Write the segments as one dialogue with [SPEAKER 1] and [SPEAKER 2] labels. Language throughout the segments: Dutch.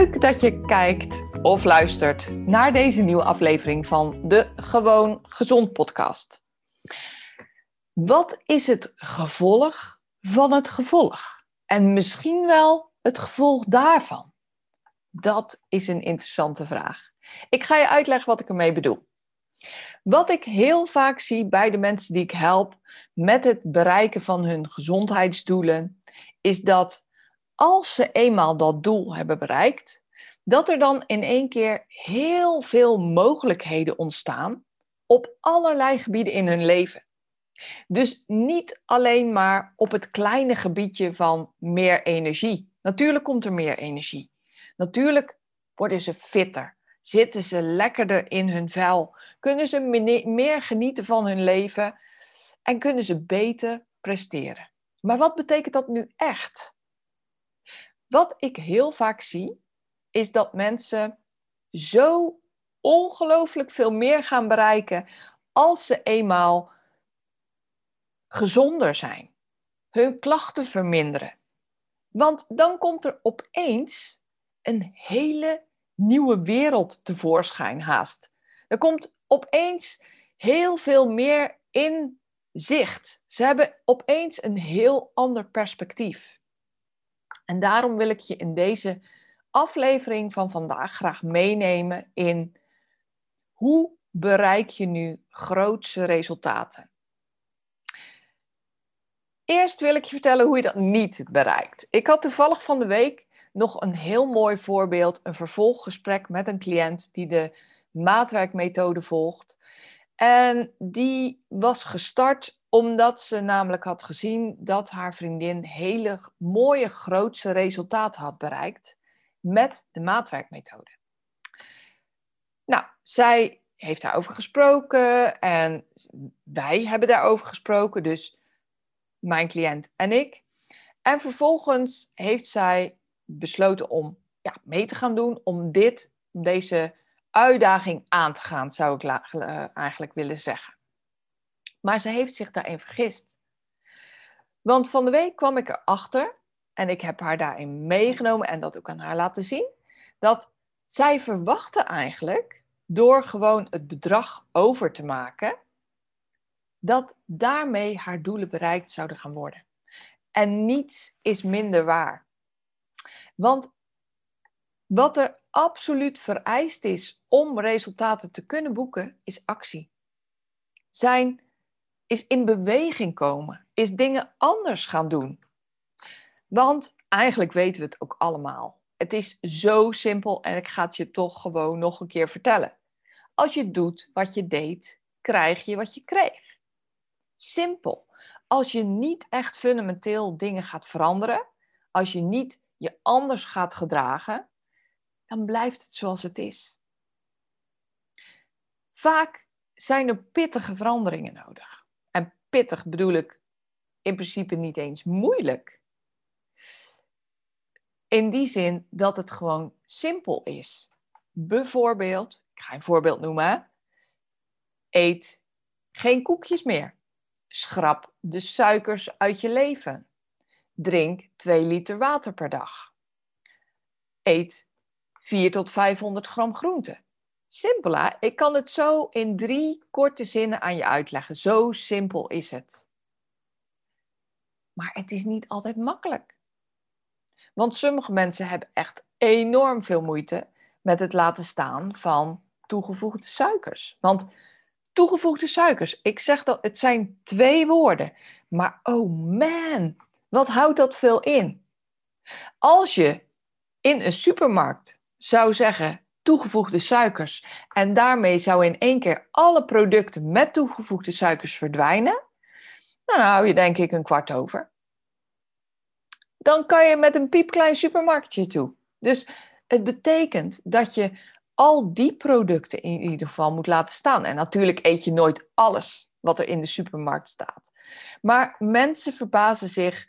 [SPEAKER 1] Leuk dat je kijkt of luistert naar deze nieuwe aflevering van de Gewoon Gezond podcast. Wat is het gevolg van het gevolg? En misschien wel het gevolg daarvan? Dat is een interessante vraag. Ik ga je uitleggen wat ik ermee bedoel. Wat ik heel vaak zie bij de mensen die ik help met het bereiken van hun gezondheidsdoelen, is dat als ze eenmaal dat doel hebben bereikt, dat er dan in één keer heel veel mogelijkheden ontstaan op allerlei gebieden in hun leven. Dus niet alleen maar op het kleine gebiedje van meer energie. Natuurlijk komt er meer energie. Natuurlijk worden ze fitter. Zitten ze lekkerder in hun vel? Kunnen ze meer genieten van hun leven? En kunnen ze beter presteren? Maar wat betekent dat nu echt? Wat ik heel vaak zie, is dat mensen zo ongelooflijk veel meer gaan bereiken als ze eenmaal gezonder zijn, hun klachten verminderen. Want dan komt er opeens een hele nieuwe wereld tevoorschijn haast. Er komt opeens heel veel meer in zicht. Ze hebben opeens een heel ander perspectief. En daarom wil ik je in deze aflevering van vandaag graag meenemen in hoe bereik je nu grootse resultaten. Eerst wil ik je vertellen hoe je dat niet bereikt. Ik had toevallig van de week nog een heel mooi voorbeeld, een vervolggesprek met een cliënt die de maatwerkmethode volgt. En die was gestart omdat ze namelijk had gezien dat haar vriendin hele mooie grootse resultaten had bereikt met de maatwerkmethode. Nou, zij heeft daarover gesproken en wij hebben daarover gesproken, dus mijn cliënt en ik. En vervolgens heeft zij besloten om ja, mee te gaan doen, om dit, deze uitdaging aan te gaan, zou ik uh, eigenlijk willen zeggen. Maar ze heeft zich daarin vergist. Want van de week kwam ik erachter, en ik heb haar daarin meegenomen en dat ook aan haar laten zien, dat zij verwachtte eigenlijk, door gewoon het bedrag over te maken, dat daarmee haar doelen bereikt zouden gaan worden. En niets is minder waar. Want wat er absoluut vereist is om resultaten te kunnen boeken, is actie. Zijn is in beweging komen, is dingen anders gaan doen. Want eigenlijk weten we het ook allemaal. Het is zo simpel en ik ga het je toch gewoon nog een keer vertellen. Als je doet wat je deed, krijg je wat je kreeg. Simpel. Als je niet echt fundamenteel dingen gaat veranderen, als je niet je anders gaat gedragen, dan blijft het zoals het is. Vaak zijn er pittige veranderingen nodig. Pittig bedoel ik in principe niet eens moeilijk. In die zin dat het gewoon simpel is. Bijvoorbeeld, ik ga een voorbeeld noemen. Eet geen koekjes meer. Schrap de suikers uit je leven. Drink 2 liter water per dag. Eet 4 tot 500 gram groente. Simpel hè? Ik kan het zo in drie korte zinnen aan je uitleggen. Zo simpel is het. Maar het is niet altijd makkelijk. Want sommige mensen hebben echt enorm veel moeite met het laten staan van toegevoegde suikers. Want toegevoegde suikers, ik zeg dat het zijn twee woorden. Maar oh man, wat houdt dat veel in? Als je in een supermarkt zou zeggen toegevoegde suikers en daarmee zou in één keer alle producten met toegevoegde suikers verdwijnen, nou, dan hou je denk ik een kwart over. Dan kan je met een piepklein supermarktje toe. Dus het betekent dat je al die producten in ieder geval moet laten staan. En natuurlijk eet je nooit alles wat er in de supermarkt staat. Maar mensen verbazen zich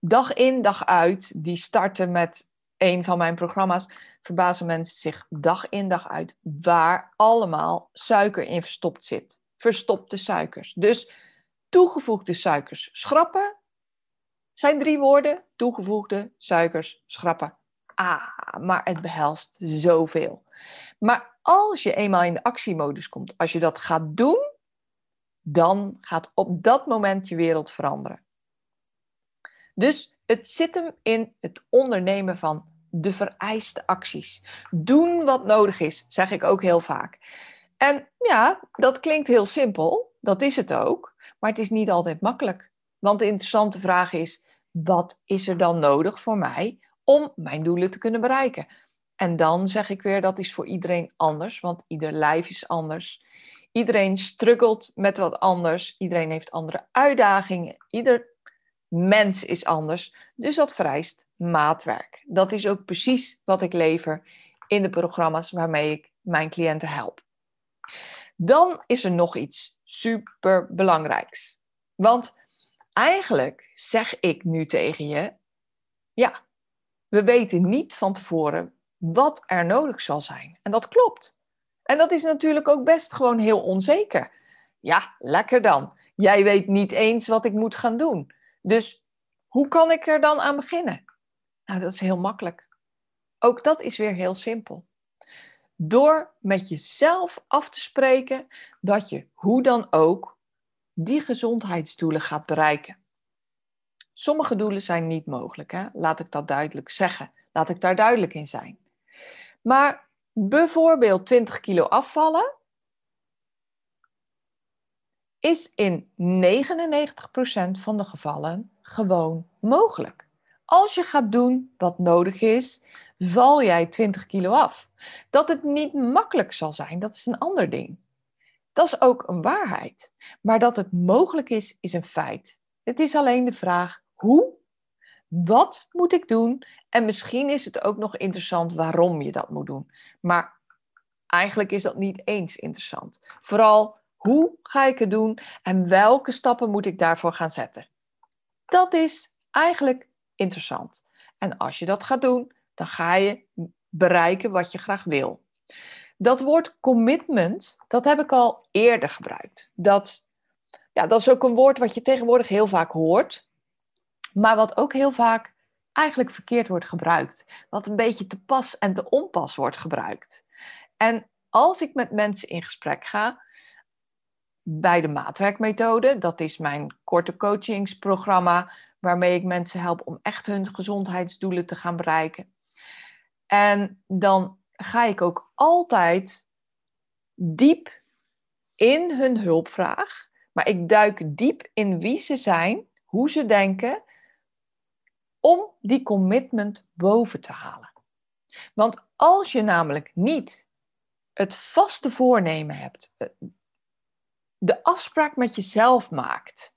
[SPEAKER 1] dag in, dag uit. Die starten met een van mijn programma's. Verbazen mensen zich dag in, dag uit waar allemaal suiker in verstopt zit. Verstopte suikers. Dus toegevoegde suikers schrappen. Zijn drie woorden. Toegevoegde suikers schrappen. Ah, maar het behelst zoveel. Maar als je eenmaal in de actiemodus komt, als je dat gaat doen, dan gaat op dat moment je wereld veranderen. Dus het zit hem in het ondernemen van de vereiste acties. Doen wat nodig is, zeg ik ook heel vaak. En ja, dat klinkt heel simpel, dat is het ook, maar het is niet altijd makkelijk. Want de interessante vraag is: wat is er dan nodig voor mij om mijn doelen te kunnen bereiken? En dan zeg ik weer, dat is voor iedereen anders, want ieder lijf is anders. Iedereen struggelt met wat anders. Iedereen heeft andere uitdagingen. Ieder mens is anders. Dus dat vereist maatwerk. Dat is ook precies wat ik lever in de programma's waarmee ik mijn cliënten help. Dan is er nog iets super belangrijks. Want eigenlijk zeg ik nu tegen je: ja, we weten niet van tevoren wat er nodig zal zijn. En dat klopt. En dat is natuurlijk ook best gewoon heel onzeker. Ja, lekker dan. Jij weet niet eens wat ik moet gaan doen. Dus hoe kan ik er dan aan beginnen? Nou, dat is heel makkelijk. Ook dat is weer heel simpel. Door met jezelf af te spreken dat je hoe dan ook die gezondheidsdoelen gaat bereiken. Sommige doelen zijn niet mogelijk, hè? laat ik dat duidelijk zeggen. Laat ik daar duidelijk in zijn. Maar bijvoorbeeld 20 kilo afvallen is in 99% van de gevallen gewoon mogelijk. Als je gaat doen wat nodig is, val jij 20 kilo af. Dat het niet makkelijk zal zijn, dat is een ander ding. Dat is ook een waarheid. Maar dat het mogelijk is, is een feit. Het is alleen de vraag hoe wat moet ik doen? En misschien is het ook nog interessant waarom je dat moet doen. Maar eigenlijk is dat niet eens interessant. Vooral hoe ga ik het doen en welke stappen moet ik daarvoor gaan zetten? Dat is eigenlijk interessant. En als je dat gaat doen, dan ga je bereiken wat je graag wil. Dat woord commitment, dat heb ik al eerder gebruikt. Dat, ja, dat is ook een woord wat je tegenwoordig heel vaak hoort maar wat ook heel vaak eigenlijk verkeerd wordt gebruikt. Wat een beetje te pas en te onpas wordt gebruikt. En als ik met mensen in gesprek ga, bij de maatwerkmethode, dat is mijn korte coachingsprogramma, waarmee ik mensen help om echt hun gezondheidsdoelen te gaan bereiken. En dan ga ik ook altijd diep in hun hulpvraag, maar ik duik diep in wie ze zijn, hoe ze denken om die commitment boven te halen. Want als je namelijk niet het vaste voornemen hebt, eh, de afspraak met jezelf maakt,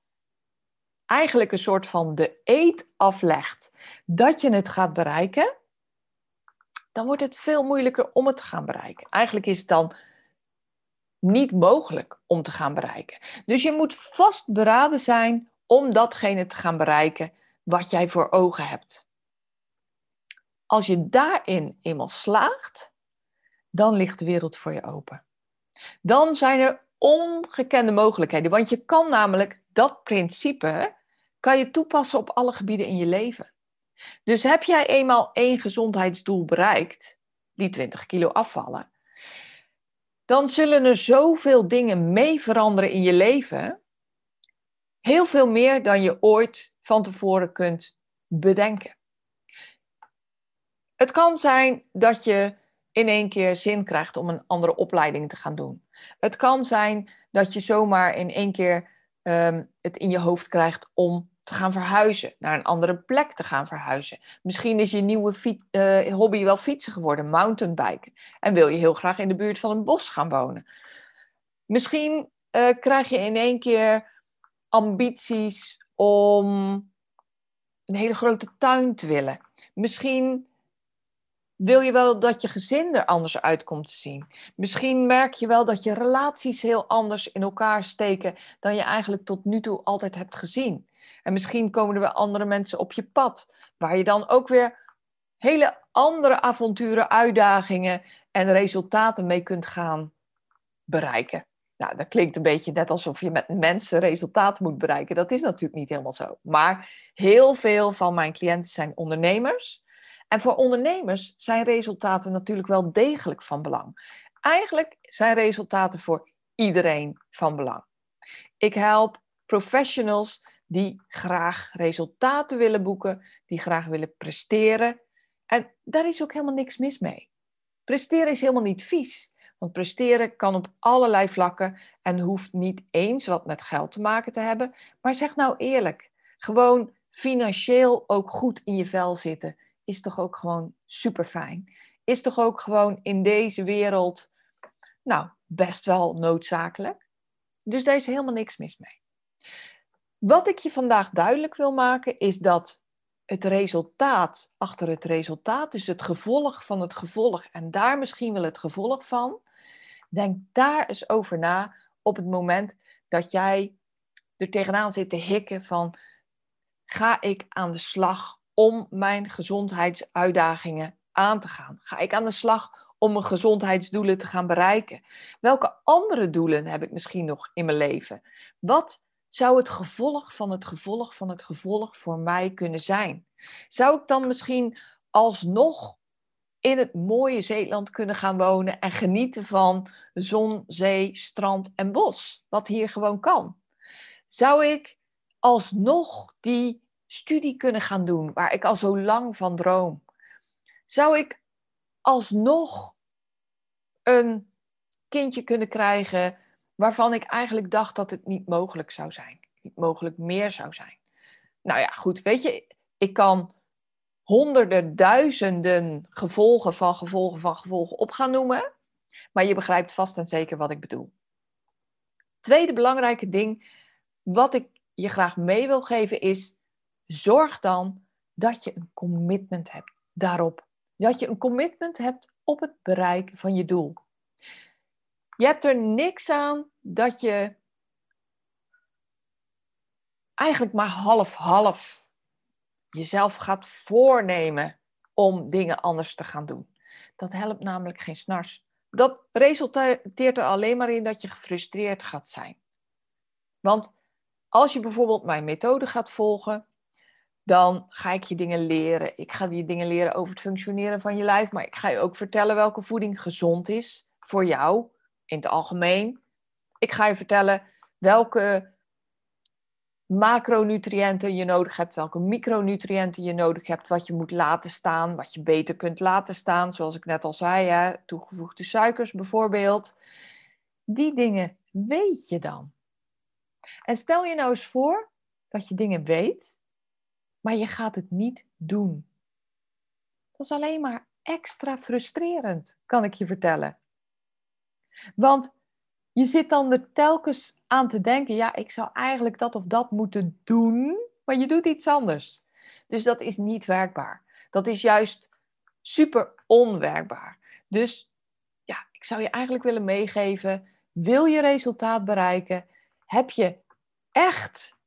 [SPEAKER 1] eigenlijk een soort van de eet aflegt dat je het gaat bereiken, dan wordt het veel moeilijker om het te gaan bereiken. Eigenlijk is het dan niet mogelijk om te gaan bereiken. Dus je moet vastberaden zijn om datgene te gaan bereiken wat jij voor ogen hebt. Als je daarin eenmaal slaagt, dan ligt de wereld voor je open. Dan zijn er ongekende mogelijkheden, want je kan namelijk dat principe kan je toepassen op alle gebieden in je leven. Dus heb jij eenmaal één gezondheidsdoel bereikt, die 20 kilo afvallen, dan zullen er zoveel dingen mee veranderen in je leven. Heel veel meer dan je ooit van tevoren kunt bedenken. Het kan zijn dat je in één keer zin krijgt om een andere opleiding te gaan doen. Het kan zijn dat je zomaar in één keer ehm, het in je hoofd krijgt om te gaan verhuizen, naar een andere plek te gaan verhuizen. Misschien is je nieuwe uh, hobby wel fietsen geworden, mountainbiken. En wil je heel graag in de buurt van een bos gaan wonen. Misschien uh, krijg je in één keer ambities om een hele grote tuin te willen. Misschien wil je wel dat je gezin er anders uit komt te zien. Misschien merk je wel dat je relaties heel anders in elkaar steken dan je eigenlijk tot nu toe altijd hebt gezien. En misschien komen er wel andere mensen op je pad, waar je dan ook weer hele andere avonturen, uitdagingen en resultaten mee kunt gaan bereiken. Nou, dat klinkt een beetje net alsof je met mensen resultaten moet bereiken. Dat is natuurlijk niet helemaal zo. Maar heel veel van mijn cliënten zijn ondernemers. En voor ondernemers zijn resultaten natuurlijk wel degelijk van belang. Eigenlijk zijn resultaten voor iedereen van belang. Ik help professionals die graag resultaten willen boeken, die graag willen presteren. En daar is ook helemaal niks mis mee. Presteren is helemaal niet vies. Want presteren kan op allerlei vlakken en hoeft niet eens wat met geld te maken te hebben. Maar zeg nou eerlijk, gewoon financieel ook goed in je vel zitten is toch ook gewoon super fijn. Is toch ook gewoon in deze wereld, nou, best wel noodzakelijk. Dus daar is helemaal niks mis mee. Wat ik je vandaag duidelijk wil maken is dat het resultaat achter het resultaat, dus het gevolg van het gevolg en daar misschien wel het gevolg van, denk daar eens over na op het moment dat jij er tegenaan zit te hikken van ga ik aan de slag om mijn gezondheidsuitdagingen aan te gaan? Ga ik aan de slag om mijn gezondheidsdoelen te gaan bereiken? Welke andere doelen heb ik misschien nog in mijn leven? Wat zou het gevolg van het gevolg van het gevolg voor mij kunnen zijn? Zou ik dan misschien alsnog in het mooie Zeeland kunnen gaan wonen en genieten van zon, zee, strand en bos, wat hier gewoon kan? Zou ik alsnog die studie kunnen gaan doen waar ik al zo lang van droom? Zou ik alsnog een kindje kunnen krijgen waarvan ik eigenlijk dacht dat het niet mogelijk zou zijn, niet mogelijk meer zou zijn? Nou ja, goed, weet je, ik kan honderden, duizenden gevolgen van gevolgen van gevolgen op gaan noemen, maar je begrijpt vast en zeker wat ik bedoel. Tweede belangrijke ding wat ik je graag mee wil geven is zorg dan dat je een commitment hebt daarop. Dat je een commitment hebt op het bereiken van je doel. Je hebt er niks aan dat je eigenlijk maar half-half jezelf gaat voornemen om dingen anders te gaan doen. Dat helpt namelijk geen snars. Dat resulteert er alleen maar in dat je gefrustreerd gaat zijn. Want als je bijvoorbeeld mijn methode gaat volgen, dan ga ik je dingen leren. Ik ga je dingen leren over het functioneren van je lijf, maar ik ga je ook vertellen welke voeding gezond is voor jou in het algemeen. Ik ga je vertellen welke macronutriënten je nodig hebt, welke micronutriënten je nodig hebt, wat je moet laten staan, wat je beter kunt laten staan, zoals ik net al zei, hè, toegevoegde suikers bijvoorbeeld. Die dingen weet je dan. En stel je nou eens voor dat je dingen weet maar je gaat het niet doen. Dat is alleen maar extra frustrerend, kan ik je vertellen. Want je zit dan er telkens aan te denken, ja, ik zou eigenlijk dat of dat moeten doen, maar je doet iets anders. Dus dat is niet werkbaar. Dat is juist super onwerkbaar. Dus ja, ik zou je eigenlijk willen meegeven, wil je resultaat bereiken, heb je echt,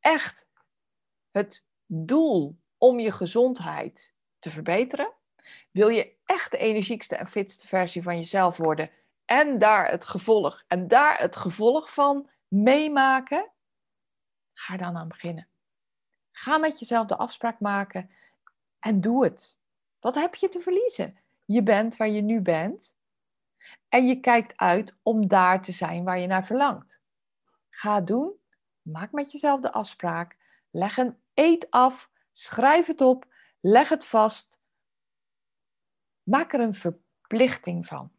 [SPEAKER 1] echt het doel om je gezondheid te verbeteren? Wil je echt de energiekste en fitste versie van jezelf worden en daar het gevolg en daar het gevolg van meemaken? Ga er dan aan beginnen. Ga met jezelf de afspraak maken en doe het. Wat heb je te verliezen? Je bent waar je nu bent en je kijkt uit om daar te zijn waar je naar verlangt. Ga doen. Maak met jezelf de afspraak. Leg een eet af, schrijf het op, leg het vast. Maak er een verplichting van.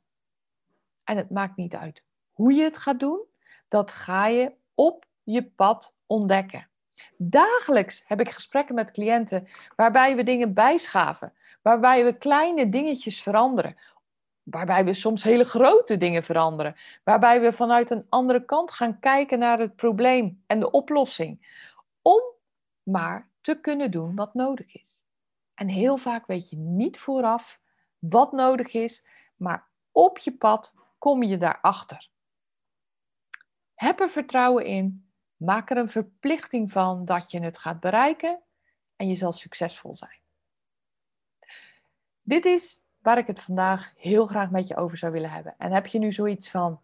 [SPEAKER 1] En het maakt niet uit hoe je het gaat doen, dat ga je op je pad ontdekken. Dagelijks heb ik gesprekken met cliënten waarbij we dingen bijschaven, waarbij we kleine dingetjes veranderen, waarbij we soms hele grote dingen veranderen, waarbij we vanuit een andere kant gaan kijken naar het probleem en de oplossing, om maar te kunnen doen wat nodig is. En heel vaak weet je niet vooraf wat nodig is, maar op je pad kom je daarachter. Heb er vertrouwen in, maak er een verplichting van dat je het gaat bereiken en je zal succesvol zijn. Dit is waar ik het vandaag heel graag met je over zou willen hebben. En heb je nu zoiets van,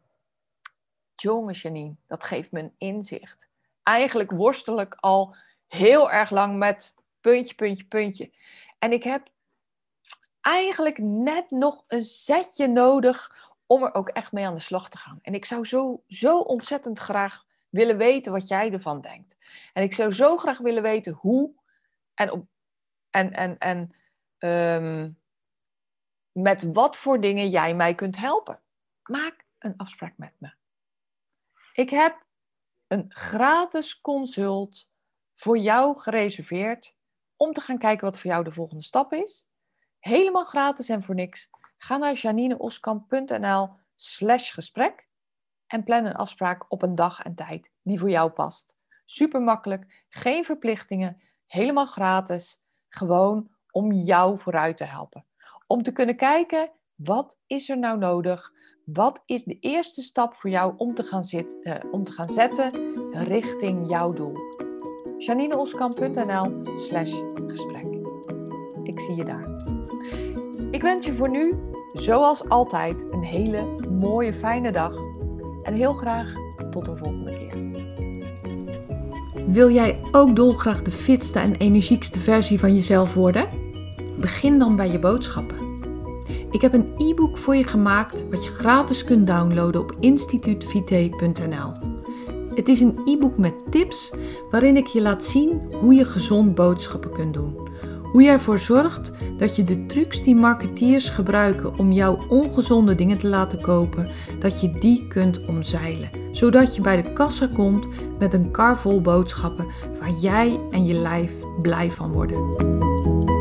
[SPEAKER 1] jongen Janine, dat geeft me een inzicht. Eigenlijk worstel ik al heel erg lang met puntje, puntje, puntje. En ik heb eigenlijk net nog een zetje nodig om er ook echt mee aan de slag te gaan. En ik zou zo, zo ontzettend graag willen weten wat jij ervan denkt. En ik zou zo graag willen weten hoe en, en, en, en ehm, met wat voor dingen jij mij kunt helpen. Maak een afspraak met me. Ik heb een gratis consult voor jou gereserveerd om te gaan kijken wat voor jou de volgende stap is. Helemaal gratis en voor niks. Ga naar janineoskamp.nl slash gesprek en plan een afspraak op een dag en tijd die voor jou past. Super makkelijk, geen verplichtingen, helemaal gratis. Gewoon om jou vooruit te helpen. Om te kunnen kijken, wat is er nou nodig? Wat is de eerste stap voor jou om te gaan, zitten, uh, om te gaan zetten richting jouw doel? janineoskamp.nl slash gesprek. Ik zie je daar. Ik wens je voor nu, zoals altijd, een hele mooie, fijne dag. En heel graag tot een volgende keer.
[SPEAKER 2] Wil jij ook dolgraag de fitste en energiekste versie van jezelf worden? Begin dan bij je boodschappen. Ik heb een e-book voor je gemaakt wat je gratis kunt downloaden op instituutvite.nl. Het is een e-book met tips waarin ik je laat zien hoe je gezond boodschappen kunt doen hoe jij ervoor zorgt dat je de trucs die marketeers gebruiken om jouw ongezonde dingen te laten kopen, dat je die kunt omzeilen. Zodat je bij de kassa komt met een kar vol boodschappen waar jij en je lijf blij van worden.